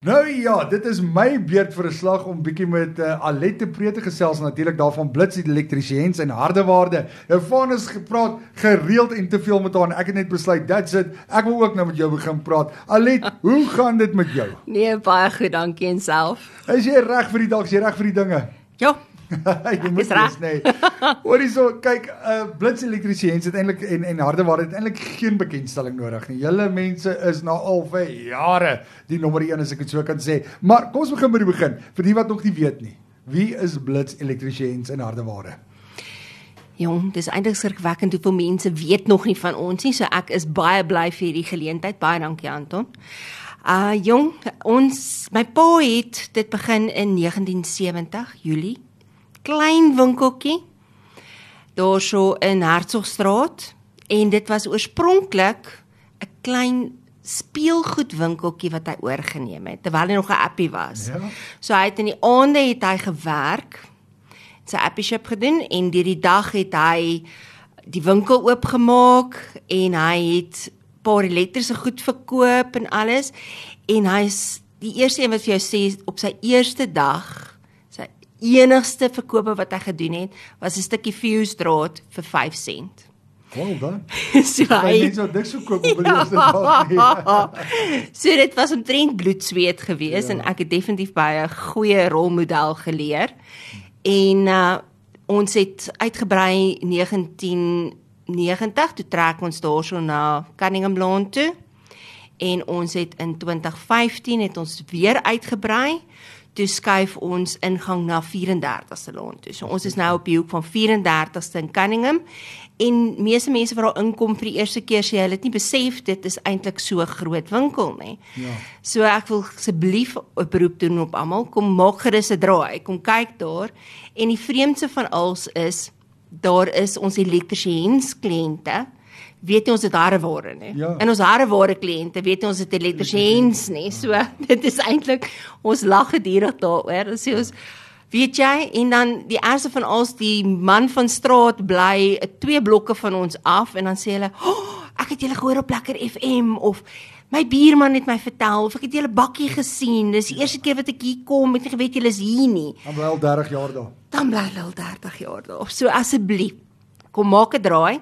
Nou ja, dit is my beurt vir 'n slag om bietjie met uh, Alette Pre te gesels natuurlik daarvan blits die elektriesiens en hardewaarde. Nou van is gepraat gereeld en te veel met haar en ek het net besluit that's it. Ek wil ook nou met jou begin praat. Alet, hoe gaan dit met jou? Nee, baie goed, dankie en self. Is jy reg vir die dag? Is jy reg vir die dinge? Ja, jy moet reg nê. Hoorie so, kyk, uh blits elektriesiens het eintlik en en hardeware het eintlik geen bekendstelling nodig nie. Julle mense is na al vir jare die nommer 1 as ek dit so kan sê. Maar kom ons begin by die begin vir die wat nog nie weet nie. Wie is blits elektriesiens en hardeware? Jong, dis eintlik skrikwekkend hoeveel mense weet nog nie van ons nie. So ek is baie bly vir hierdie geleentheid. Baie dankie Anton. Uh jong, ons my pa het dit begin in 1970 Julie klein winkeltjie daarso in Hertsgstraat en dit was oorspronklik 'n klein speelgoedwinkeltjie wat hy oorgeneem het terwyl hy nog 'n appie was. Ja. So hy het in die aande het hy gewerk. Sy appie shop gedoen en deur die dag het hy die winkel oopgemaak en hy het paar elektriese goed verkoop en alles en hy's die eerste een wat vir jou sê op sy eerste dag enigste verkope wat hy gedoen het was 'n stukkie fuse draad vir 5 sent. Wel dan. so hy het so dik so koop op die eerste dag nie. so dit was 'n trend bloedsweet gewees ja. en ek het definitief baie 'n goeie rolmodel geleer. En uh ons het uitgebrei 1990 toe trek ons daarso na Cunningham Lawn toe. En ons het in 2015 het ons weer uitgebrei toe skuif ons ingang na 34ste Laan toe. So ons is nou op die hoek van 34ste in Cunningham en meeste mense wat daar inkom vir die eerste keer sê hulle het nie besef dit is eintlik so groot winkel nie. Ja. So ek wil asseblief 'n beroep doen op almal kom maak gerus 'n draai, kom kyk daar en die vreemdste van alles is daar is ons elektriesiens kliënte weet jy ons het hareware nie. Ja. En ons hareware kliënte weet jy ons het elektriesiens nie. So dit is eintlik ons lag gedurig daaroor. Ons sê ons weet jy en dan die eerste van ons die man van straat bly twee blokke van ons af en dan sê hulle, oh, "Ek het julle gehoor op Lekker FM of My buurman het my vertel of ek het julle bakkie gesien. Dis die eerste keer wat ek hier kom, het ek geweet julle is hier nie. Dan bly al 30 jaar daar. Dan bly al 30 jaar daar. So asseblief, kom maak 'n draai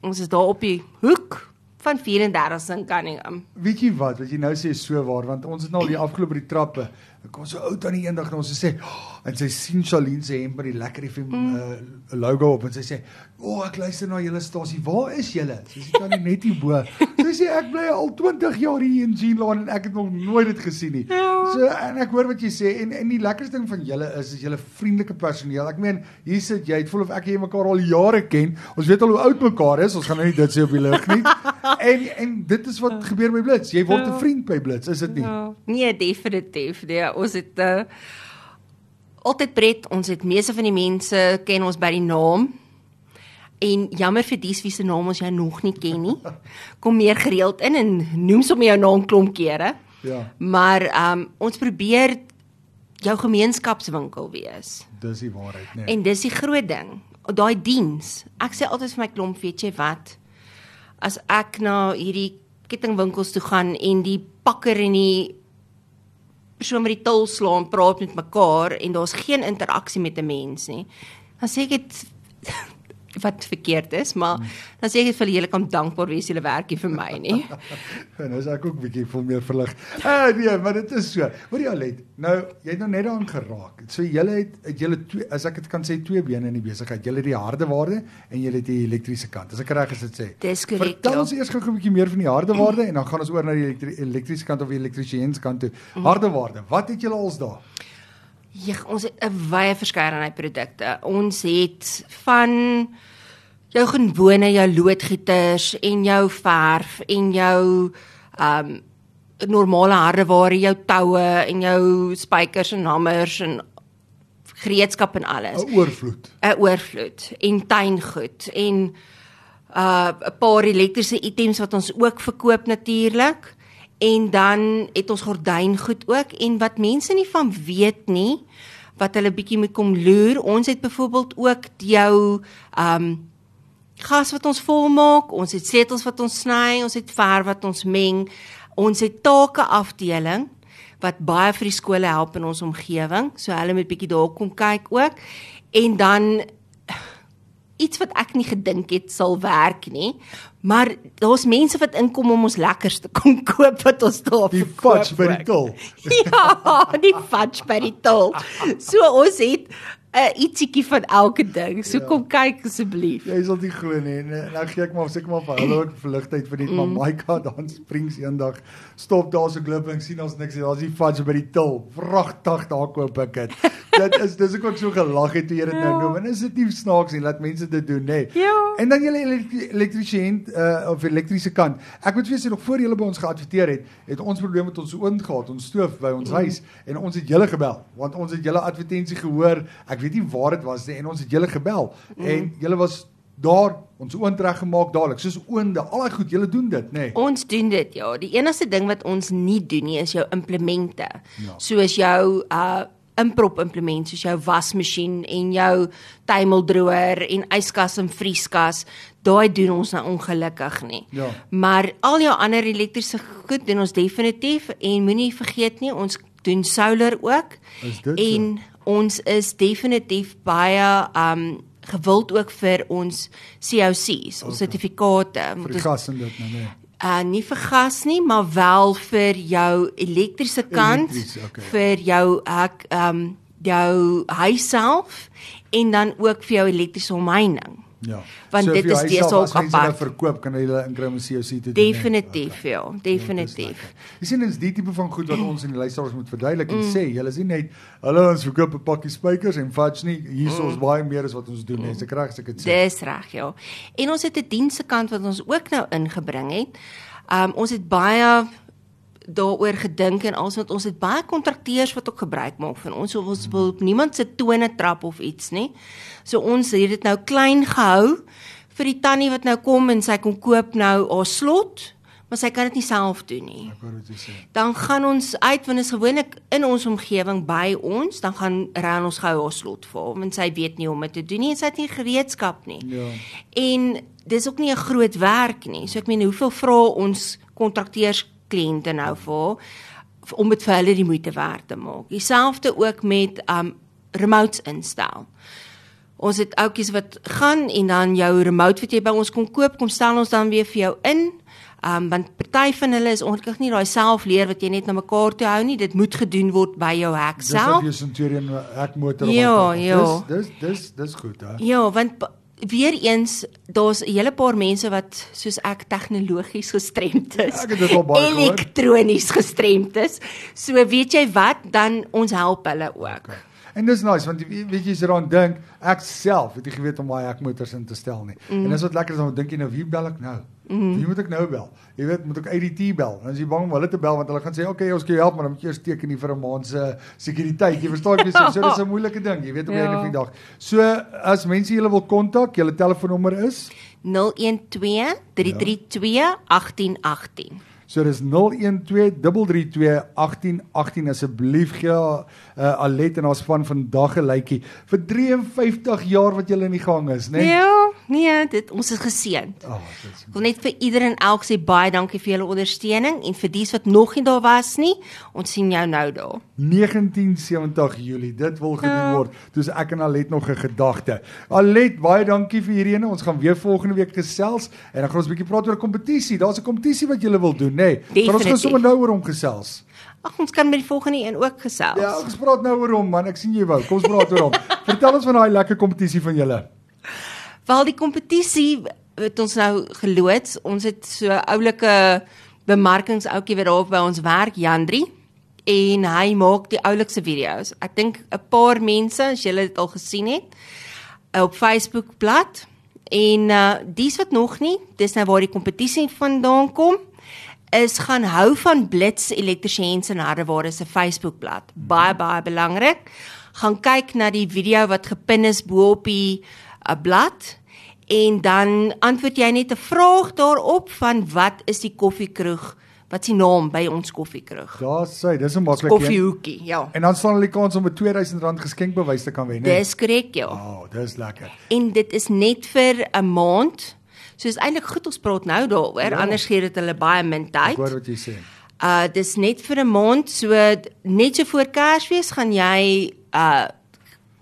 ons is daar op die hoek van 34 in Cunningham. Weet jy wat, wat jy nou sê is so waar want ons het nou al die afgelope by die trappe. Ek kom so oud aan die eendag en ons sê oh, en sy sien Charlene se hemp met die lekker FM mm. uh, logo op en sy sê, "O, oh, ek luister na julle stasie. Waar is julle?" Sy sê dan net hier bo. Sy sê ek bly al 20 jaar hier in Jeanland en ek het nog nooit dit gesien nie. Ja. So en ek hoor wat jy sê en en die lekkerste ding van julle is is julle vriendelike personeel. Ek meen, hier sit jy, dit voel of ek jy mekaar al jare ken. Ons weet al hoe oud mekaar is. Ons gaan nou nie dit sê op die lig nie. en en dit is wat gebeur by Blitz. Jy word 'n ja. vriend by Blitz, is dit nie? Ja. Nee, definitief. Nee, ons het 'n uh, eh, altyd pret. Ons het meeste van die mense ken ons by die naam. En jammer vir dies wie se naam ons jy nog nie ken nie. Kom meer gereeld in en noem sommer jou naam klomp kere. Ja. Maar ehm um, ons probeer jou gemeenskapswinkel wees. Dis die waarheid, nee. En dis die groot ding. Daai diens. Ek sê altyd vir my klomp, weet jy wat? As ek na hierdie kettingwinkels toe gaan en die pakker en die persoon met die til slaan praat met mekaar en daar's geen interaksie met 'n mens nie. Dan sê ek dit wat verkeerd is, maar hmm. dan sê ek vir julle kan dankbaar wees julle werk hier vir my nie. en nou is ek ook bietjie vol meer verlig. Ah nee, maar dit is so. Hoor jy al net? Nou, jy het nou net daaraan geraak. So julle het het julle twee as ek dit kan sê twee bene in die besigheid. Julle het die harde waarde en julle het die elektriese kant. As ek reg is dit sê. Dis korrek. Vertel ons eers gou 'n bietjie meer van die harde waarde en dan gaan ons oor na die elektriese kant of die elektriesiens kant toe. Mhm. Harde waarde. Wat het julle als daar? Ja, ons het 'n wye verskeidenheid produkte. Ons het van jou gewone jou loodgieters en jou verf en jou um normale hardeware, jou toue en jou spykers en hamers en gereedskap en alles. 'n Oorvloed. 'n Oorvloed en tuingoed en uh 'n paar elektriese items wat ons ook verkoop natuurlik. En dan het ons gordyngoed ook en wat mense nie van weet nie wat hulle bietjie moet kom loer. Ons het byvoorbeeld ook jou um gas wat ons volmaak, ons het setels wat ons sny, ons het verf wat ons meng. Ons het take afdeling wat baie vir die skole help in ons omgewing. So hulle moet bietjie daar kom kyk ook. En dan iets wat ek nie gedink het sal werk nie. Maar daar's mense wat inkom om ons lekkers te kom koop wat ons daar Die fudge by die tol. Ja, die fudge by die tol. So ons het 'n uh, ietsiekie van elke ding. So Ja. kom kyk asseblief. Jy sal nie glo nie. En nou gee ek maar seker maar vir hulle ook verligtheid vir dit, maar Maika dan Springs eendag stop daar so glip en sien ons niks. Daar's die fudge by die til. Vragtig daar koop ek dit. Dit is dis ek ook so gelag het toe jy dit nou Ja. noem. En is dit nie snaaks nie laat mense dit doen nê? Ja. En dan julle elektri- elektriesiënt uh of elektriese kant. Ek moet vir julle sê nog voor julle by ons geadverteer het, het ons probleme met ons oond gehad, ons stoof by ons huis en ons het julle gebel want ons het julle advertensie gehoor. Ek weet nie waar dit was nie en ons het julle gebel en julle was daar ons oond reggemaak dadelik soos oonde. Al daai goed, julle doen dit, nê? Ons doen dit ja. Die enigste ding wat ons nie doen nie is jou implemente. Ja. Soos jou uh inprop implement soos jou wasmasjien en jou tuimeldroër en yskas en vrieskas. Daai doen ons nou ongelukkig nie. Ja. Maar al jou ander elektriese goed doen ons definitief en moenie vergeet nie ons doen solar ook. Is dit so? en ons is definitief baie um gewild ook vir ons COC's, ons sertifikate. vir die gas en dit nou, nê. Uh nie vir gas nie, maar wel vir jou elektriese kant, Elektries, okay. vir jou ek um jou huis self en dan ook vir jou elektriese omheining. Ja. Want dit vir is deesdae ook as mense nou apart. verkoop kan hulle inkry om COC te doen. Definitief, ja, Ja, dis definitief. Jy sien dis die tipe van goed wat ons in die luisteraars moet verduidelik Mm. en sê, julle sien net hulle ons verkoop 'n pakkie spykers en fudge nie. Hier is ons baie meer as wat ons doen, nee, ek reg as ek dit sê. Mm. Dis reg, ja. En ons het 'n dienste kant wat ons ook nou ingebring het. Um ons het baie daaroor gedink en also want ons het baie kontrakteurs wat ook gebruik maak van ons of ons wil op niemand se tone trap of iets nie. So ons het dit nou klein gehou vir die tannie wat nou kom en sy kom koop nou haar slot, maar sy kan dit nie self doen nie. Ek wat jy sê. Dan gaan ons uit want dit is gewoonlik in ons omgewing by ons, dan gaan ry ons gou haar slot vir haar want sy weet nie hoe om dit te doen nie en sy het nie gereedskap nie. Ja. En dis ook nie 'n groot werk nie. So ek meen hoeveel vra ons kontrakteurs kliënte nou vir om dit vir hulle die moeite werd te maak. Dieselfde ook met um remotes instel. Ons het ouetjies wat gaan en dan jou remote wat jy by ons kom koop, kom stel ons dan weer vir jou in. Um want party van hulle is ongelukkig nie daai selfleer wat jy net na mekaar toe hou nie. Dit moet gedoen word by jou hek Dis of self. jy Centurion hek motor Ja, ja. Dis dis dis dis goed, hè. Ja, want pa- weer eens daar's 'n hele paar mense wat soos ek tegnologies gestremd is. Ja, ek het dit al baie gehoor. Elektronies gestremd is. So weet jy wat, dan ons help hulle ook. En dis nice want weet jy as jy daaraan dink, ek self het nie geweet om my hekmotors in te stel nie. Mm. En dis wat lekker is dan dink jy nou wie bel ek nou? Mm. Wie moet ek nou bel? Jy weet, moet ek ADT bel? En as jy bang om hulle te bel want hulle gaan sê, "Oké, okay, ons kan jou help, maar dan moet jy eers teken nie vir 'n maand se sekuriteit." Jy verstaan ek sê? So dis 'n moeilike ding, jy weet op die Ja. einde van die dag. So as mense julle wil kontak, julle telefoonnommer is 012 332 1818. So dis 0123321818 asseblief gee uh, Alet en haar span vandag 'n lykie vir 53 jaar wat julle in die gang is, né? Nee? Ja, nee, dit ons is geseënd. Oh, is Ek wil net vir ieder en elk sê baie dankie vir julle ondersteuning en vir dies wat nog nie daar was nie, ons sien jou nou daar. 1970 Julie. Dit wil gedoen Ja. word. Dis ek en Alet nog 'n gedagte. Alet, baie dankie vir hierdie ene. Ons gaan weer volgende week gesels en dan gaan ons 'n bietjie praat oor 'n kompetisie. Daar's 'n kompetisie wat julle wil doen, né? Nee. Gaan ons gaan sommer nou oor hom gesels. Ag, ons kan met die volgende een ook gesels. Ja, ons praat nou oor hom man. Ek sien jy wou. Kom ons praat oor hom. Vertel ons van daai lekker kompetisie van julle. Wel die kompetisie het ons nou geloods. Ons het so oulike bemarkingsouetjie wat daar by ons werk, Jandri, en hy maak die oulikste video's. Ek dink 'n paar mense, as julle dit al gesien het, op Facebook bladsy en uh dis wat nog nie, dis nou waar die kompetisie vandaan kom is gaan hou van Blitz Elektriesiëns en Hardeware se Facebookblad. Baie baie belangrik. Gaan kyk na die video wat gepin is bo op die uh, blad en dan antwoord jy net 'n vraag daarop van wat is die koffiekroeg? Wat die naam by ons koffiekroeg? Daar sê, dis 'n maklike een. Koffiehoekie, ja. En dan staan hulle die kans om 'n R2000 geskenkbewys te kan wen, né? Dis korrek, ja. Oh, dis lekker. En dit is net vir 'n maand. So is eintlik goed ons praat nou daaroor, Ja. anders gee dit hulle baie min Ek tyd. hoor wat jy sê. Uh dis net vir 'n maand, so net so voor Kersfees gaan jy uh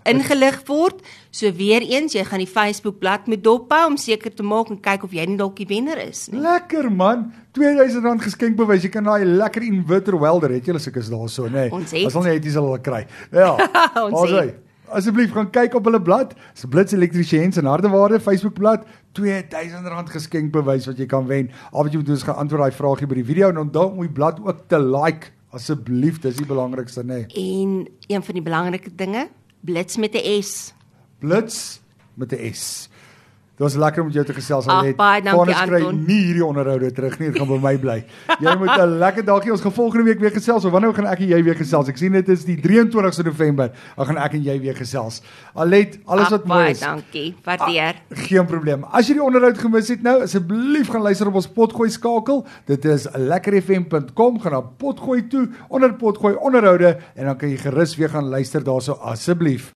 ingelig word. So weer eens, jy gaan die Facebook bladsy moet dophou om seker te maak en kyk of jy nie dalk die wenner is nie. Lekker man. R2000 geskenkbewys. Jy kan daai lekker inverter welder het julle seker is daarso, nê. Ons het. As hulle net iets hulle kry. Ja. Ons Ons het. Asseblief gaan kyk op hulle blad. Dis Blitz Elektriesiens en Hardewaarde Facebook blad. R2000 geskenkbewys wat jy kan wen. Al wat jy moet doen is gaan antwoord daai vragie by die video en onthou om die blad ook te like. Asseblief, dis die belangrikste, nê. En een van die belangrike dinge, blits met 'n S. Blitz met 'n S. Dit was lekker om jou te gesels Alet. baie dankie, Vanus kry nie hierdie onderhoude terug nie, dit gaan by my bly. Jy moet 'n lekker dagie. Ons gaan volgende week weer gesels. Of wanneer gaan ek en jy weer gesels? Ek sien dit is die 23ste November. Dan gaan ek en jy weer gesels. Alet, alles wat mooi baie is. dankie. Waardeer. Ah, geen probleem. As jy die onderhoud gemis het nou, asseblief gaan luister op ons potgooi skakel. Dit is lekkerfm.com. Gaan na potgooi toe onder potgooi onderhoude en dan kan jy gerus weer gaan luister daarso asseblief.